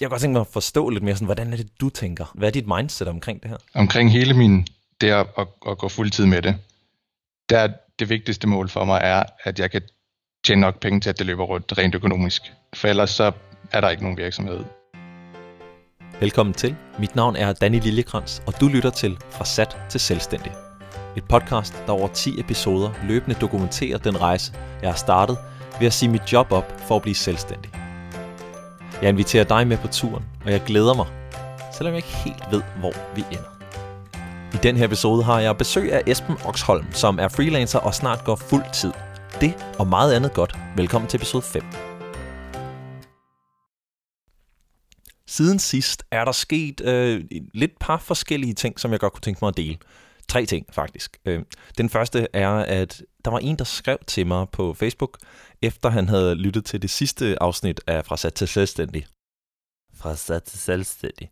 Jeg kan godt tænke mig at forstå lidt mere, sådan, hvordan er det, du tænker? Hvad er dit mindset omkring det her? Omkring hele min, det at, at, at gå fuldtid med det, der er det vigtigste mål for mig er, at jeg kan tjene nok penge til, at det løber rundt rent økonomisk. For ellers så er der ikke nogen virksomhed. Velkommen til. Mit navn er Danny Liljekrans, og du lytter til Fra Sat til Selvstændig. Et podcast, der over 10 episoder løbende dokumenterer den rejse, jeg har startet ved at sige mit job op for at blive selvstændig. Jeg inviterer dig med på turen, og jeg glæder mig, selvom jeg ikke helt ved, hvor vi ender. I den her episode har jeg besøg af Esben Oxholm, som er freelancer og snart går fuld tid. Det og meget andet godt. Velkommen til episode 5. Siden sidst er der sket øh, lidt par forskellige ting, som jeg godt kunne tænke mig at dele. Tre ting, faktisk. Øh, den første er, at der var en, der skrev til mig på Facebook, efter han havde lyttet til det sidste afsnit af Fra Sat til Selvstændig. Fra Sat til Selvstændig.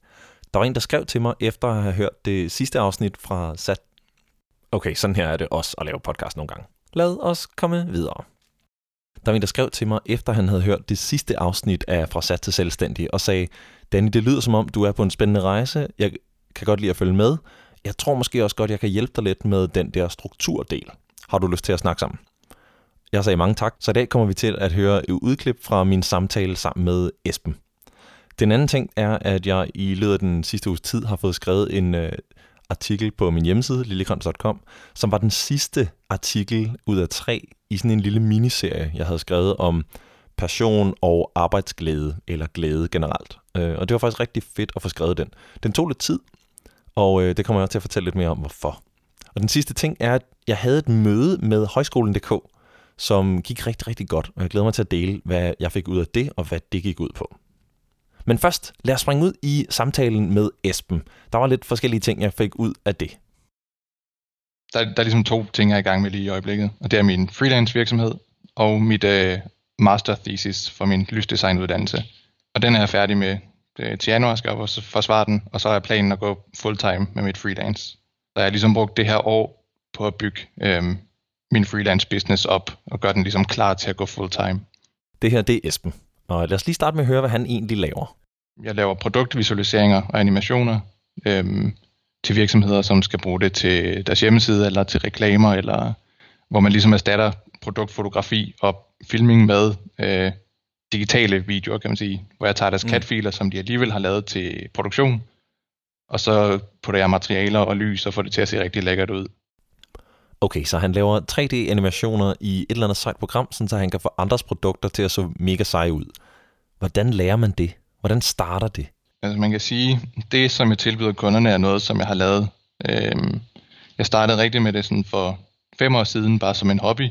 Der var en, der skrev til mig, efter at have hørt det sidste afsnit fra Sat. Okay, sådan her er det også at lave podcast nogle gange. Lad os komme videre. Der var en, der skrev til mig, efter han havde hørt det sidste afsnit af Fra Sat til Selvstændig, og sagde, Danny, det lyder som om, du er på en spændende rejse. Jeg kan godt lide at følge med. Jeg tror måske også godt, jeg kan hjælpe dig lidt med den der strukturdel. Har du lyst til at snakke sammen? Jeg sagde mange tak, så i dag kommer vi til at høre et udklip fra min samtale sammen med Esben. Den anden ting er, at jeg i løbet af den sidste uges tid har fået skrevet en øh, artikel på min hjemmeside, lillekrans.com, som var den sidste artikel ud af tre i sådan en lille miniserie, jeg havde skrevet om passion og arbejdsglæde, eller glæde generelt. Øh, og det var faktisk rigtig fedt at få skrevet den. Den tog lidt tid, og øh, det kommer jeg også til at fortælle lidt mere om, hvorfor. Og den sidste ting er, at jeg havde et møde med højskolen.dk, som gik rigtig, rigtig godt, og jeg glæder mig til at dele, hvad jeg fik ud af det, og hvad det gik ud på. Men først, lad os springe ud i samtalen med Esben. Der var lidt forskellige ting, jeg fik ud af det. Der, der er ligesom to ting, jeg er i gang med lige i øjeblikket, og det er min freelance virksomhed og mit øh, master thesis for min lysdesignuddannelse. Og den er jeg færdig med øh, til januar, skal jeg forsvare den, og så er planen at gå fulltime med mit freelance. Så jeg har ligesom brugt det her år på at bygge øh, min freelance business op, og gøre den ligesom klar til at gå fulltime. Det her, det er Esben. Og lad os lige starte med at høre, hvad han egentlig laver. Jeg laver produktvisualiseringer og animationer øhm, til virksomheder, som skal bruge det til deres hjemmeside, eller til reklamer, eller hvor man ligesom erstatter produktfotografi og filming med øh, digitale videoer, kan man sige, hvor jeg tager deres mm. catfiler, som de alligevel har lavet til produktion, og så putter jeg materialer og lys og får det til at se rigtig lækkert ud. Okay, så han laver 3D-animationer i et eller andet sejt program, så han kan få andres produkter til at se mega seje ud. Hvordan lærer man det? Hvordan starter det? Altså man kan sige, det som jeg tilbyder kunderne er noget, som jeg har lavet. Øhm, jeg startede rigtig med det sådan for fem år siden, bare som en hobby,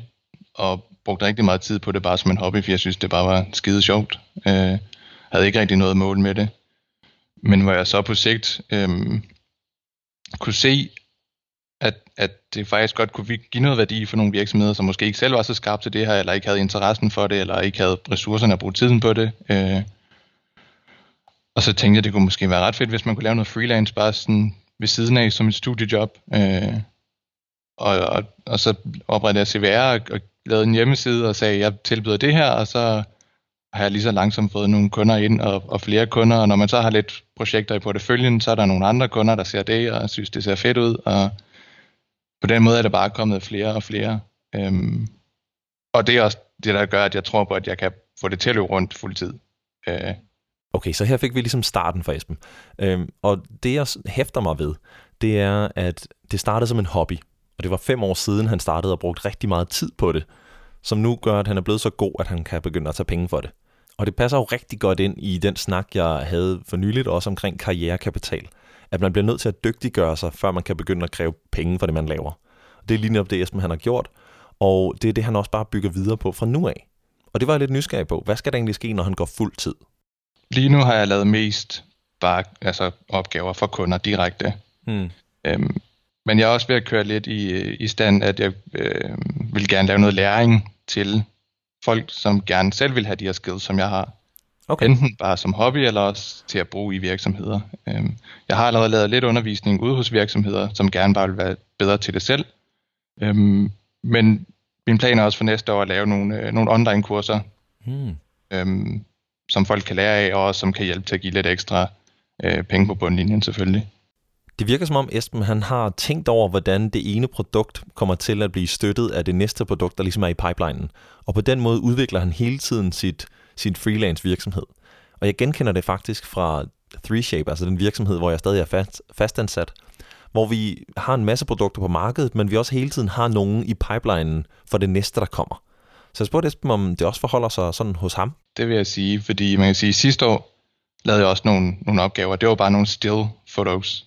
og brugte rigtig meget tid på det bare som en hobby, for jeg synes, det bare var skide sjovt. Øh, havde ikke rigtig noget mål med det. Men hvor jeg så på sigt øh, kunne se, at, at det faktisk godt kunne give noget værdi for nogle virksomheder, som måske ikke selv var så skarpe til det her, eller ikke havde interessen for det, eller ikke havde ressourcerne at bruge tiden på det. Øh, og så tænkte jeg, det kunne måske være ret fedt, hvis man kunne lave noget freelance bare sådan ved siden af som et studiejob. Øh, og, og, og så oprettede jeg CVR og, og lavede en hjemmeside og sagde, jeg tilbyder det her, og så har jeg lige så langsomt fået nogle kunder ind og, og flere kunder, og når man så har lidt projekter i porteføljen, så er der nogle andre kunder, der ser det, og synes, det ser fedt ud, og på den måde er det bare kommet flere og flere. Øhm, og det er også det, der gør, at jeg tror på, at jeg kan få det til at løbe rundt fuldtid. Øh. Okay, så her fik vi ligesom starten for Esben. Øhm, og det, jeg hæfter mig ved, det er, at det startede som en hobby. Og det var fem år siden, han startede og brugt rigtig meget tid på det, som nu gør, at han er blevet så god, at han kan begynde at tage penge for det. Og det passer jo rigtig godt ind i den snak, jeg havde for nyligt også omkring karrierekapital at man bliver nødt til at dygtiggøre sig, før man kan begynde at kræve penge for det, man laver. Det er lige netop det, Esben han har gjort, og det er det, han også bare bygger videre på fra nu af. Og det var jeg lidt nysgerrig på. Hvad skal der egentlig ske, når han går fuld tid? Lige nu har jeg lavet mest bare altså opgaver for kunder direkte. Hmm. Øhm, men jeg er også ved at køre lidt i, i stand, at jeg øh, vil gerne lave noget læring til folk, som gerne selv vil have de her skills, som jeg har. Okay. Enten bare som hobby, eller også til at bruge i virksomheder. Øhm, jeg har allerede lavet lidt undervisning ude hos virksomheder, som gerne bare vil være bedre til det selv. Øhm, men min plan er også for næste år at lave nogle, øh, nogle online kurser, hmm. øhm, som folk kan lære af, og som kan hjælpe til at give lidt ekstra øh, penge på bundlinjen selvfølgelig. Det virker som om Esben han har tænkt over, hvordan det ene produkt kommer til at blive støttet af det næste produkt, der ligesom er i pipelinen. Og på den måde udvikler han hele tiden sit, sin freelance virksomhed. Og jeg genkender det faktisk fra 3Shape, altså den virksomhed, hvor jeg stadig er fast, fastansat, hvor vi har en masse produkter på markedet, men vi også hele tiden har nogen i pipelinen for det næste, der kommer. Så jeg spurgte Esben, om det også forholder sig sådan hos ham. Det vil jeg sige, fordi man kan sige, at sidste år lavede jeg også nogle, nogle opgaver. Det var bare nogle still photos.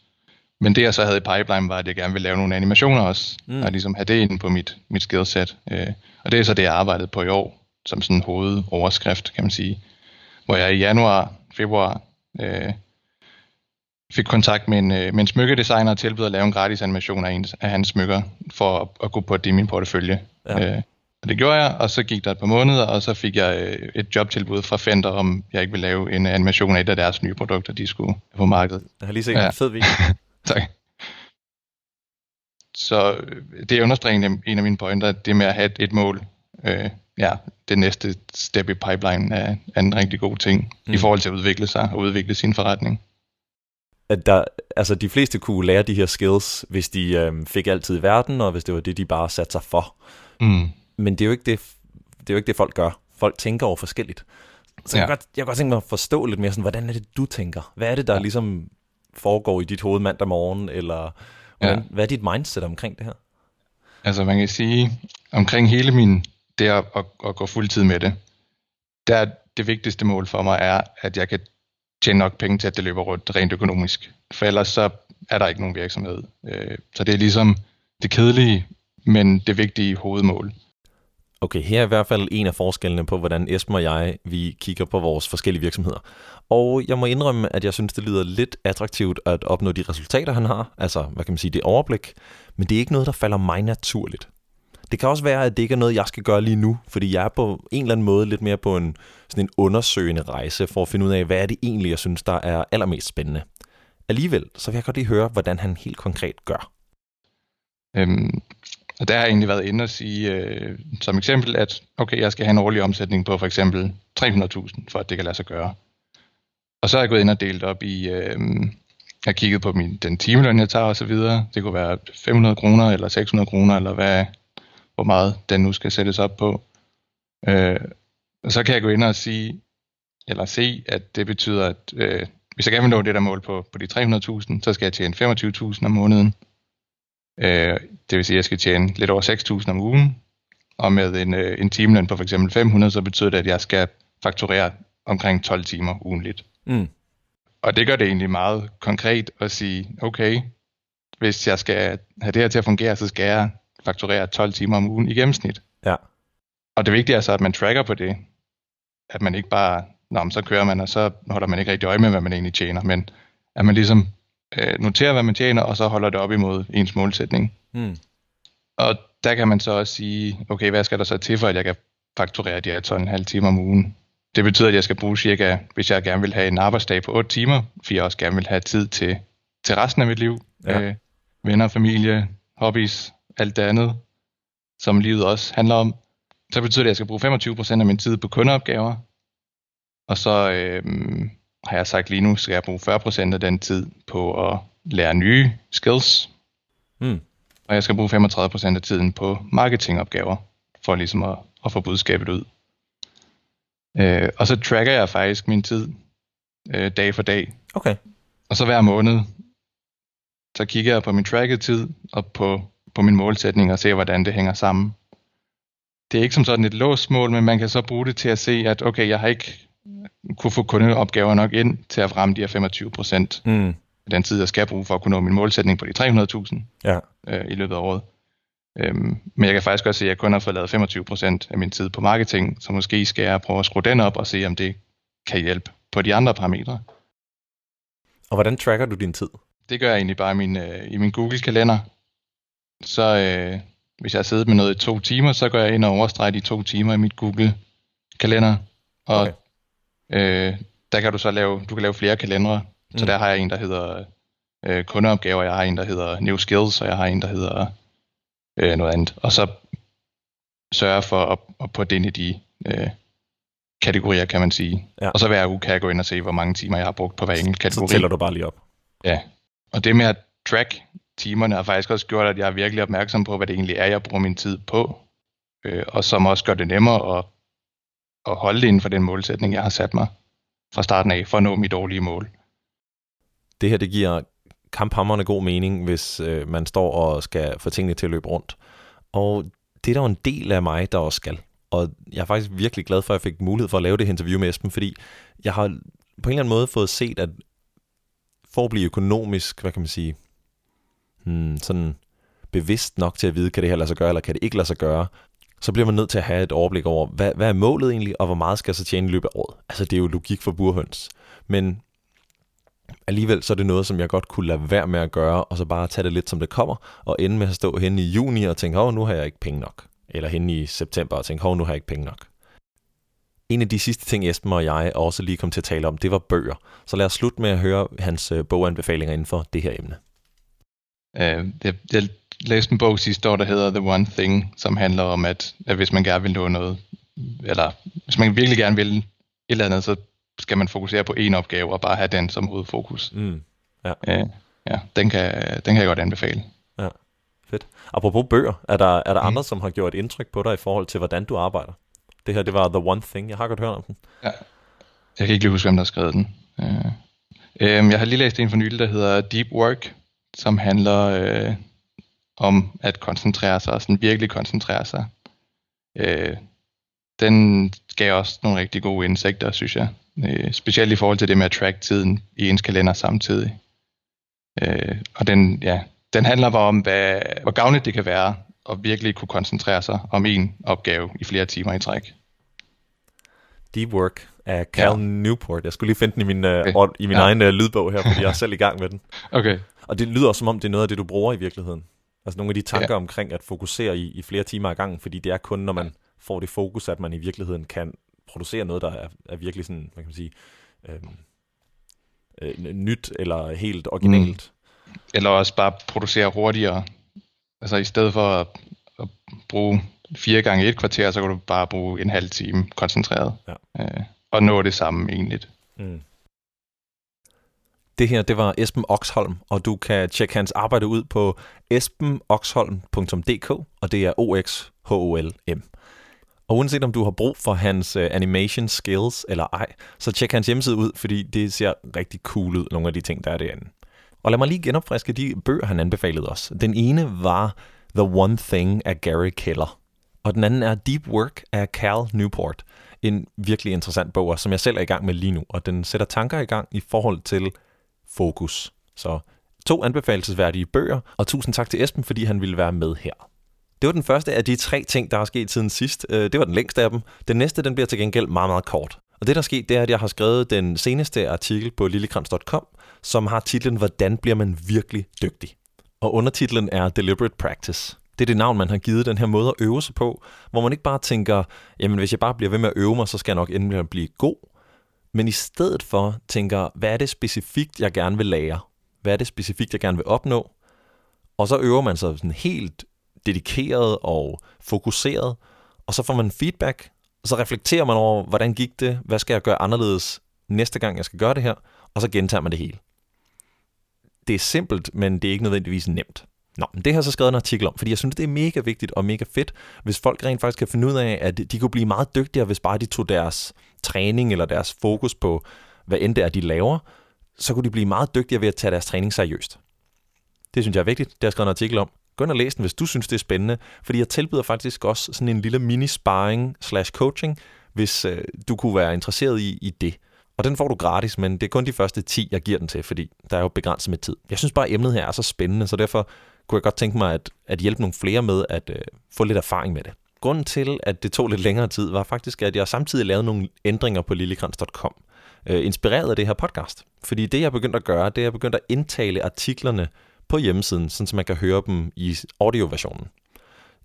Men det jeg så havde i pipeline var, at jeg gerne ville lave nogle animationer også, mm. og ligesom have det inde på mit, mit skillset. Øh, og det er så det, jeg arbejdede på i år, som sådan en hovedoverskrift, kan man sige. Hvor jeg i januar, februar, øh, fik kontakt med en, øh, med en smykkedesigner og tilbød at lave en gratis animation af, en, af hans smykker, for at, at gå på det i min portefølje. Ja. Øh, og det gjorde jeg, og så gik der et par måneder, og så fik jeg øh, et jobtilbud fra Fender, om jeg ikke ville lave en animation af et af deres nye produkter, de skulle på markedet. Jeg har lige set ja. en fed video. tak. Så øh, det understreger en af mine pointer, det med at have et, et mål. Øh, ja, det næste step i pipeline er, er en rigtig god ting mm. i forhold til at udvikle sig og udvikle sin forretning. At der, altså de fleste kunne lære de her skills, hvis de øh, fik altid i verden, og hvis det var det, de bare satte sig for. Mm. Men det er, jo ikke det, det er jo ikke det, folk gør. Folk tænker over forskelligt. Så ja. jeg, kan godt, jeg kan godt tænke mig at forstå lidt mere, sådan, hvordan er det, du tænker? Hvad er det, der ja. ligesom foregår i dit hoved mandag morgen, eller hvordan, ja. hvad er dit mindset omkring det her? Altså man kan sige, omkring hele min, det at, at, at gå fuldtid med det, der det vigtigste mål for mig er, at jeg kan tjene nok penge til, at det løber rundt rent økonomisk. For ellers så er der ikke nogen virksomhed. Øh, så det er ligesom det kedelige, men det vigtige hovedmål. Okay, her er i hvert fald en af forskellene på, hvordan Esben og jeg vi kigger på vores forskellige virksomheder. Og jeg må indrømme, at jeg synes, det lyder lidt attraktivt at opnå de resultater, han har. Altså, hvad kan man sige, det overblik. Men det er ikke noget, der falder mig naturligt. Det kan også være, at det ikke er noget, jeg skal gøre lige nu, fordi jeg er på en eller anden måde lidt mere på en, sådan en undersøgende rejse for at finde ud af, hvad er det egentlig, jeg synes, der er allermest spændende. Alligevel, så vil jeg godt lige høre, hvordan han helt konkret gør. Øhm, og der har jeg egentlig været inde og sige, øh, som eksempel, at okay, jeg skal have en årlig omsætning på for eksempel 300.000, for at det kan lade sig gøre. Og så er jeg gået ind og delt op i, øh, jeg har kigget på min, den timeløn, jeg tager osv. Det kunne være 500 kroner eller 600 kroner, eller hvad, hvor meget den nu skal sættes op på. Øh, og så kan jeg gå ind og sige, eller se, at det betyder, at øh, hvis jeg gerne vil nå det der mål på, på de 300.000, så skal jeg tjene 25.000 om måneden. Øh, det vil sige, at jeg skal tjene lidt over 6.000 om ugen, og med en, øh, en timeløn på f.eks. 500, så betyder det, at jeg skal fakturere omkring 12 timer ugenligt. Mm. Og det gør det egentlig meget konkret at sige, okay, hvis jeg skal have det her til at fungere, så skal jeg fakturere 12 timer om ugen i gennemsnit. Ja. Og det vigtige er så, at man tracker på det. At man ikke bare, nå, så kører man, og så holder man ikke rigtig øje med, hvad man egentlig tjener, men at man ligesom øh, noterer, hvad man tjener, og så holder det op imod ens målsætning. Mm. Og der kan man så også sige, okay, hvad skal der så til, for at jeg kan fakturere de her 12,5 timer om ugen? Det betyder, at jeg skal bruge cirka, hvis jeg gerne vil have en arbejdsdag på 8 timer, for jeg også gerne vil have tid til, til resten af mit liv. Ja. Øh, venner, familie, hobbies, alt det andet, som livet også handler om. Så betyder det, at jeg skal bruge 25% af min tid på kundeopgaver. Og så øh, har jeg sagt lige nu, skal jeg bruge 40% af den tid på at lære nye skills. Mm. Og jeg skal bruge 35% af tiden på marketingopgaver, for ligesom at, at få budskabet ud. Øh, og så tracker jeg faktisk min tid øh, dag for dag. Okay. Og så hver måned, så kigger jeg på min tracket tid og på, på min målsætning og ser, hvordan det hænger sammen. Det er ikke som sådan et låst mål, men man kan så bruge det til at se, at okay, jeg har ikke kunne få kundeopgaver nok ind til at fremme de her 25 procent mm. af den tid, jeg skal bruge for at kunne nå min målsætning på de 300.000 ja. øh, i løbet af året. Øhm, men jeg kan faktisk også se, at jeg kun har fået lavet 25 procent af min tid på marketing, så måske skal jeg prøve at skrue den op og se, om det kan hjælpe på de andre parametre. Og hvordan tracker du din tid? Det gør jeg egentlig bare i min, øh, i min Google-kalender. Så øh, hvis jeg har siddet med noget i to timer, så går jeg ind og overstreger de to timer i mit Google-kalender. Og okay. Øh, der kan du så lave, du kan lave flere kalendere. Mm. Så der har jeg en, der hedder øh, kundeopgaver, jeg har en, der hedder New Skills, og jeg har en, der hedder øh, noget andet. Og så sørge for at, at putte ind i de øh, kategorier, kan man sige. Ja. Og så hver uge kan jeg gå ind og se, hvor mange timer jeg har brugt på hver enkelt kategori. Så tæller du bare lige op. Ja, og det med at track timerne har faktisk også gjort, at jeg er virkelig opmærksom på, hvad det egentlig er, jeg bruger min tid på. Øh, og som også gør det nemmere at, at holde det inden for den målsætning, jeg har sat mig fra starten af, for at nå mit dårlige mål. Det her, det giver kamphammerne god mening, hvis øh, man står og skal få tingene til at løbe rundt. Og det er der jo en del af mig, der også skal. Og jeg er faktisk virkelig glad for, at jeg fik mulighed for at lave det her interview med Esben, fordi jeg har på en eller anden måde fået set, at for at blive økonomisk, hvad kan man sige, hmm, sådan bevidst nok til at vide, kan det her lade sig gøre, eller kan det ikke lade sig gøre, så bliver man nødt til at have et overblik over, hvad, hvad er målet egentlig, og hvor meget skal jeg så tjene i løbet af året. Altså det er jo logik for burhøns. Men alligevel så er det noget, som jeg godt kunne lade være med at gøre, og så bare tage det lidt som det kommer, og ende med at stå henne i juni og tænke, åh, nu har jeg ikke penge nok. Eller henne i september og tænke, åh, nu har jeg ikke penge nok. En af de sidste ting, Esben og jeg også lige kom til at tale om, det var bøger. Så lad os slutte med at høre hans øh, boganbefalinger inden for det her emne. Uh, jeg, jeg læste en bog sidste år, der hedder The One Thing, som handler om, at, at hvis man gerne vil nå noget, eller hvis man virkelig gerne vil et eller andet, så skal man fokusere på én opgave og bare have den som hovedfokus. Mm. Ja. Uh, ja, den kan, den kan jeg godt anbefale. Ja, fedt. Apropos bøger, er der, er der mm. andre, som har gjort indtryk på dig i forhold til, hvordan du arbejder? Det her, det var The One Thing. Jeg har godt hørt om den. Ja. Jeg kan ikke lige huske, hvem der har skrevet den. Uh, uh, jeg har lige læst en for nylig, der hedder Deep Work, som handler øh, om at koncentrere sig, og sådan virkelig koncentrere sig. Øh, den gav også nogle rigtig gode indsigter, synes jeg. Øh, specielt i forhold til det med at track tiden i ens kalender samtidig. Øh, og den, ja, den handler bare om, hvad, hvor gavnligt det kan være at virkelig kunne koncentrere sig om en opgave i flere timer i træk. Deep Work af Cal ja. Newport. Jeg skulle lige finde den i min, uh, okay. i min ja. egen uh, lydbog her, fordi jeg er selv i gang med den. Okay. Og det lyder som om, det er noget af det, du bruger i virkeligheden. Altså nogle af de tanker ja. omkring at fokusere i, i flere timer ad gangen, fordi det er kun, når man får det fokus, at man i virkeligheden kan producere noget, der er, er virkelig sådan, hvad kan man sige, øhm, øh, nyt eller helt originalt. Mm. Eller også bare producere hurtigere. Altså i stedet for at, at bruge fire gange et kvarter, så kan du bare bruge en halv time koncentreret. Ja. Øh, og nå det samme egentlig. Mm. Det her, det var Esben Oxholm, og du kan tjekke hans arbejde ud på esbenoxholm.dk, og det er O-X-H-O-L-M. Og uanset om du har brug for hans uh, animation skills eller ej, så tjek hans hjemmeside ud, fordi det ser rigtig cool ud, nogle af de ting, der er derinde. Og lad mig lige genopfriske de bøger, han anbefalede os. Den ene var The One Thing af Gary Keller, og den anden er Deep Work af Cal Newport. En virkelig interessant bog, som jeg selv er i gang med lige nu, og den sætter tanker i gang i forhold til fokus. Så to anbefalesværdige bøger, og tusind tak til Esben, fordi han ville være med her. Det var den første af de tre ting, der er sket siden sidst. Øh, det var den længste af dem. Den næste, den bliver til gengæld meget, meget kort. Og det, der er sket, det er, at jeg har skrevet den seneste artikel på lillekrans.com, som har titlen Hvordan bliver man virkelig dygtig? Og undertitlen er Deliberate Practice. Det er det navn, man har givet den her måde at øve sig på, hvor man ikke bare tænker, jamen hvis jeg bare bliver ved med at øve mig, så skal jeg nok endelig blive god, men i stedet for tænker, hvad er det specifikt, jeg gerne vil lære? Hvad er det specifikt, jeg gerne vil opnå? Og så øver man sig sådan helt dedikeret og fokuseret, og så får man feedback, og så reflekterer man over, hvordan gik det, hvad skal jeg gøre anderledes næste gang, jeg skal gøre det her, og så gentager man det hele. Det er simpelt, men det er ikke nødvendigvis nemt. Nå, men det har jeg så skrevet en artikel om, fordi jeg synes, det er mega vigtigt og mega fedt, hvis folk rent faktisk kan finde ud af, at de kunne blive meget dygtigere, hvis bare de tog deres træning eller deres fokus på, hvad end det er, de laver, så kunne de blive meget dygtigere ved at tage deres træning seriøst. Det synes jeg er vigtigt. Det har jeg skrevet en artikel om. Gå ind og læs den, hvis du synes, det er spændende, fordi jeg tilbyder faktisk også sådan en lille mini-sparring slash coaching, hvis øh, du kunne være interesseret i, i det. Og den får du gratis, men det er kun de første 10, jeg giver den til, fordi der er jo begrænset med tid. Jeg synes bare, at emnet her er så spændende, så derfor kunne jeg godt tænke mig at, at hjælpe nogle flere med at øh, få lidt erfaring med det. Grunden til, at det tog lidt længere tid, var faktisk, at jeg samtidig lavede nogle ændringer på lillekrans.com, øh, inspireret af det her podcast. Fordi det, jeg begyndte at gøre, det er, at jeg begyndte at indtale artiklerne på hjemmesiden, sådan så man kan høre dem i audioversionen.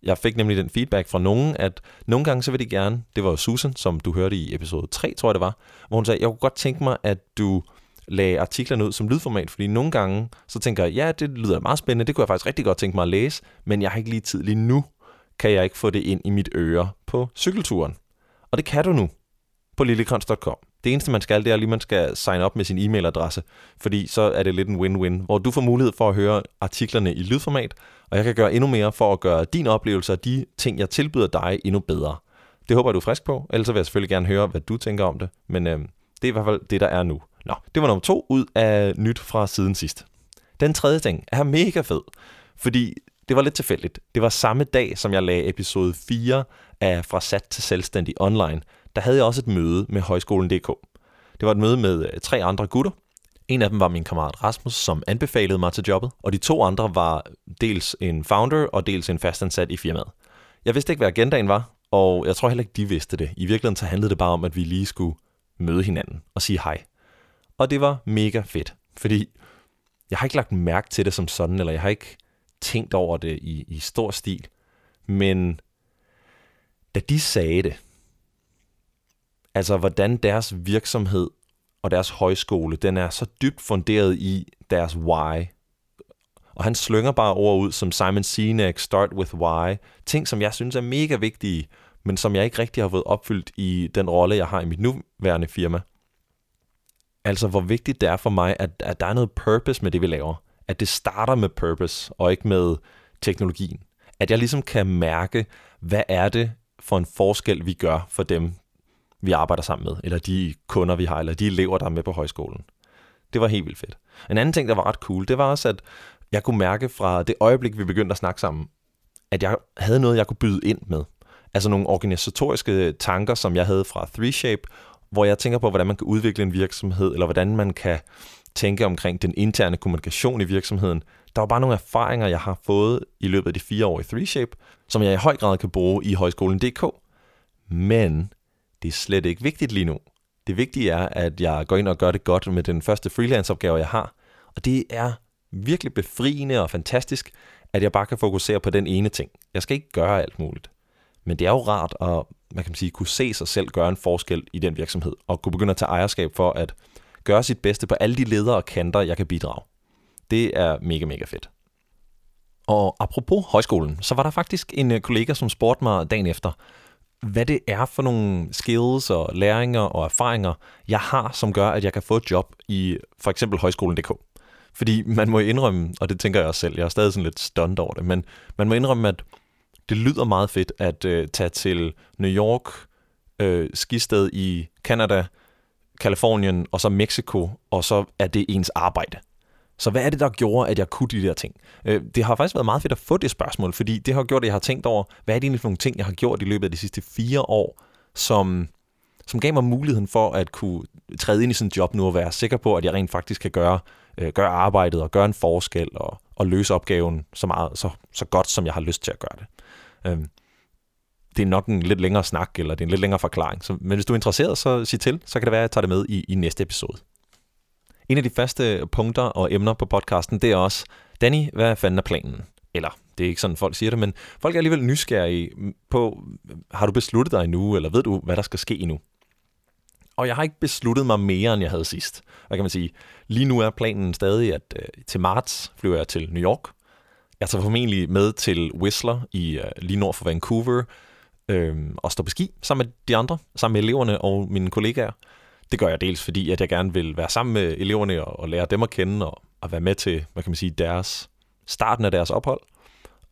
Jeg fik nemlig den feedback fra nogen, at nogle gange så vil de gerne, det var jo Susan, som du hørte i episode 3, tror jeg det var, hvor hun sagde, jeg kunne godt tænke mig, at du lagde artiklerne ud som lydformat, fordi nogle gange, så tænker jeg, ja, det lyder meget spændende, det kunne jeg faktisk rigtig godt tænke mig at læse, men jeg har ikke lige tid lige nu, kan jeg ikke få det ind i mit øre på cykelturen. Og det kan du nu. på lillekrans.com. Det eneste, man skal, det er lige, man skal sign op med sin e-mailadresse, fordi så er det lidt en win-win, hvor du får mulighed for at høre artiklerne i lydformat, og jeg kan gøre endnu mere for at gøre din oplevelse og de ting, jeg tilbyder dig, endnu bedre. Det håber jeg, du er frisk på, ellers vil jeg selvfølgelig gerne høre, hvad du tænker om det, men øh, det er i hvert fald det, der er nu. Nå, det var nummer to ud af nyt fra siden sidst. Den tredje ting er mega fed, fordi det var lidt tilfældigt. Det var samme dag, som jeg lagde episode 4 af Fra Sat til Selvstændig online. Der havde jeg også et møde med Højskolen.dk. Det var et møde med øh, tre andre gutter. En af dem var min kammerat Rasmus, som anbefalede mig til jobbet, og de to andre var dels en founder og dels en fastansat i firmaet. Jeg vidste ikke, hvad agendaen var, og jeg tror heller ikke, de vidste det. I virkeligheden så handlede det bare om, at vi lige skulle møde hinanden og sige hej. Og det var mega fedt, fordi jeg har ikke lagt mærke til det som sådan, eller jeg har ikke tænkt over det i, i stor stil. Men da de sagde det, altså hvordan deres virksomhed og deres højskole, den er så dybt funderet i deres why. Og han slynger bare ord ud som Simon Sinek, start with why. Ting, som jeg synes er mega vigtige, men som jeg ikke rigtig har fået opfyldt i den rolle, jeg har i mit nuværende firma. Altså, hvor vigtigt det er for mig, at, at der er noget purpose med det, vi laver. At det starter med purpose, og ikke med teknologien. At jeg ligesom kan mærke, hvad er det for en forskel, vi gør for dem, vi arbejder sammen med, eller de kunder, vi har, eller de elever, der er med på højskolen. Det var helt vildt fedt. En anden ting, der var ret cool, det var også, at jeg kunne mærke fra det øjeblik, vi begyndte at snakke sammen, at jeg havde noget, jeg kunne byde ind med. Altså nogle organisatoriske tanker, som jeg havde fra 3Shape, hvor jeg tænker på, hvordan man kan udvikle en virksomhed, eller hvordan man kan tænke omkring den interne kommunikation i virksomheden. Der var bare nogle erfaringer, jeg har fået i løbet af de fire år i 3Shape, som jeg i høj grad kan bruge i højskolen.dk. Men det er slet ikke vigtigt lige nu. Det vigtige er, at jeg går ind og gør det godt med den første freelance-opgave, jeg har. Og det er virkelig befriende og fantastisk, at jeg bare kan fokusere på den ene ting. Jeg skal ikke gøre alt muligt. Men det er jo rart at man kan sige, kunne se sig selv gøre en forskel i den virksomhed, og kunne begynde at tage ejerskab for at gøre sit bedste på alle de ledere og kanter, jeg kan bidrage. Det er mega, mega fedt. Og apropos højskolen, så var der faktisk en øh, kollega, som spurgte mig dagen efter, hvad det er for nogle skills og læringer og erfaringer, jeg har, som gør, at jeg kan få et job i for eksempel højskolen.dk. Fordi man må indrømme, og det tænker jeg også selv, jeg er stadig sådan lidt stunned over det, men man må indrømme, at det lyder meget fedt at øh, tage til New York, øh, skisted i Canada, Kalifornien og så Mexico, og så er det ens arbejde. Så hvad er det, der gjorde, at jeg kunne de der ting? Øh, det har faktisk været meget fedt at få det spørgsmål, fordi det har gjort, at jeg har tænkt over, hvad er det egentlig for nogle ting, jeg har gjort i løbet af de sidste fire år, som, som gav mig muligheden for at kunne træde ind i sådan en job nu og være sikker på, at jeg rent faktisk kan gøre, øh, gøre arbejdet og gøre en forskel og, og løse opgaven så, meget, så, så godt, som jeg har lyst til at gøre det. Øh, det er nok en lidt længere snak, eller det er en lidt længere forklaring. Så, men hvis du er interesseret, så sig til, så kan det være, at jeg tager det med i, i næste episode. En af de faste punkter og emner på podcasten, det er også, Danny, hvad fanden er planen? Eller, det er ikke sådan, folk siger det, men folk er alligevel nysgerrige på, har du besluttet dig nu, eller ved du, hvad der skal ske nu? Og jeg har ikke besluttet mig mere, end jeg havde sidst. Hvad kan man sige? Lige nu er planen stadig, at øh, til marts flyver jeg til New York. Jeg tager formentlig med til Whistler i øh, lige nord for Vancouver, øh, og står på ski sammen med de andre, sammen med eleverne og mine kollegaer. Det gør jeg dels fordi, at jeg gerne vil være sammen med eleverne og, og lære dem at kende og, og være med til, hvad kan man sige, deres starten af deres ophold.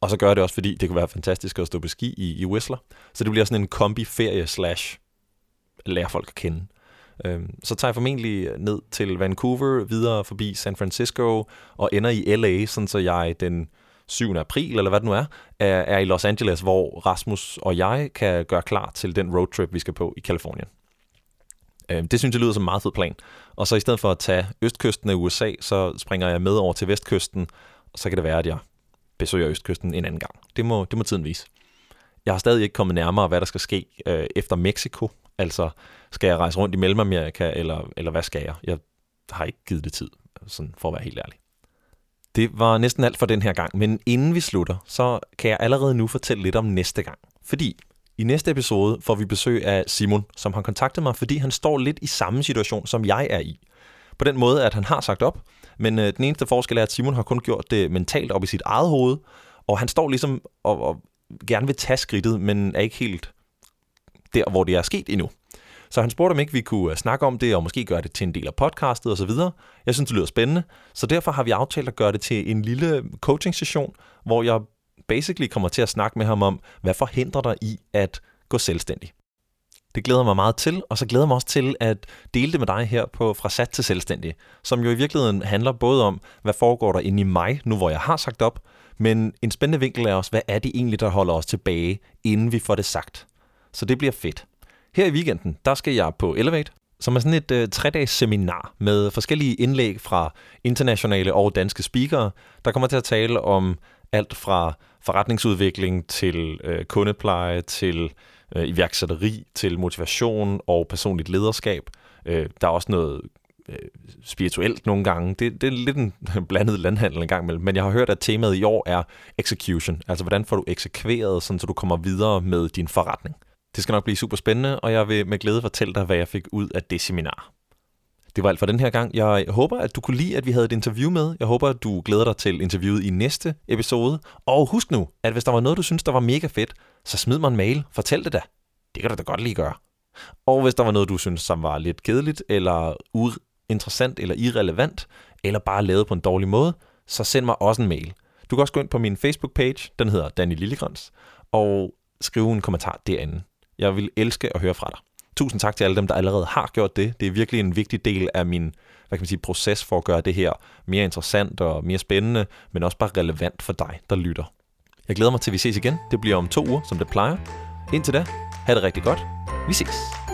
Og så gør jeg det også, fordi det kunne være fantastisk at stå på ski i, i Whistler. Så det bliver sådan en kombi-ferie slash lære folk at kende. Øhm, så tager jeg formentlig ned til Vancouver, videre forbi San Francisco og ender i LA, sådan så jeg den 7. april, eller hvad det nu er, er i Los Angeles, hvor Rasmus og jeg kan gøre klar til den roadtrip, vi skal på i Kalifornien. Øhm, det synes jeg lyder som en meget fed plan. Og så i stedet for at tage østkysten af USA, så springer jeg med over til vestkysten, og så kan det være, at jeg besøger østkysten en anden gang. Det må, det må tiden vise. Jeg har stadig ikke kommet nærmere, hvad der skal ske øh, efter Mexico. Altså, skal jeg rejse rundt i Mellemamerika, eller, eller hvad skal jeg? Jeg har ikke givet det tid, sådan for at være helt ærlig. Det var næsten alt for den her gang, men inden vi slutter, så kan jeg allerede nu fortælle lidt om næste gang. Fordi i næste episode får vi besøg af Simon, som har kontaktet mig, fordi han står lidt i samme situation, som jeg er i. På den måde, at han har sagt op, men øh, den eneste forskel er, at Simon har kun gjort det mentalt op i sit eget hoved, og han står ligesom og, og gerne vil tage skridtet, men er ikke helt der, hvor det er sket endnu. Så han spurgte, om ikke vi kunne øh, snakke om det, og måske gøre det til en del af podcastet osv. Jeg synes, det lyder spændende. Så derfor har vi aftalt at gøre det til en lille coaching-session, hvor jeg basically kommer til at snakke med ham om, hvad forhindrer dig i at gå selvstændig. Det glæder mig meget til, og så glæder jeg mig også til at dele det med dig her på Fra Sat til Selvstændig, som jo i virkeligheden handler både om, hvad foregår der inde i mig, nu hvor jeg har sagt op, men en spændende vinkel er også, hvad er det egentlig, der holder os tilbage, inden vi får det sagt. Så det bliver fedt. Her i weekenden, der skal jeg på Elevate, som er sådan et øh, tre-dages seminar med forskellige indlæg fra internationale og danske speakere, der kommer til at tale om alt fra forretningsudvikling til øh, kundepleje til øh, iværksætteri til motivation og personligt lederskab. Øh, der er også noget øh, spirituelt nogle gange. Det, det er lidt en blandet landhandel en gang imellem, men jeg har hørt, at temaet i år er execution, altså hvordan får du eksekveret, sådan, så du kommer videre med din forretning. Det skal nok blive super spændende, og jeg vil med glæde fortælle dig, hvad jeg fik ud af det seminar. Det var alt for den her gang. Jeg håber, at du kunne lide, at vi havde et interview med. Jeg håber, at du glæder dig til interviewet i næste episode. Og husk nu, at hvis der var noget, du synes, der var mega fedt, så smid mig en mail. Fortæl det da. Det kan du da godt lige gøre. Og hvis der var noget, du synes, som var lidt kedeligt, eller uinteressant, eller irrelevant, eller bare lavet på en dårlig måde, så send mig også en mail. Du kan også gå ind på min Facebook-page, den hedder Danny Lillegrøns, og skrive en kommentar derinde. Jeg vil elske at høre fra dig. Tusind tak til alle dem, der allerede har gjort det. Det er virkelig en vigtig del af min hvad kan man sige, proces for at gøre det her mere interessant og mere spændende, men også bare relevant for dig, der lytter. Jeg glæder mig til, at vi ses igen. Det bliver om to uger, som det plejer. Indtil da, have det rigtig godt. Vi ses.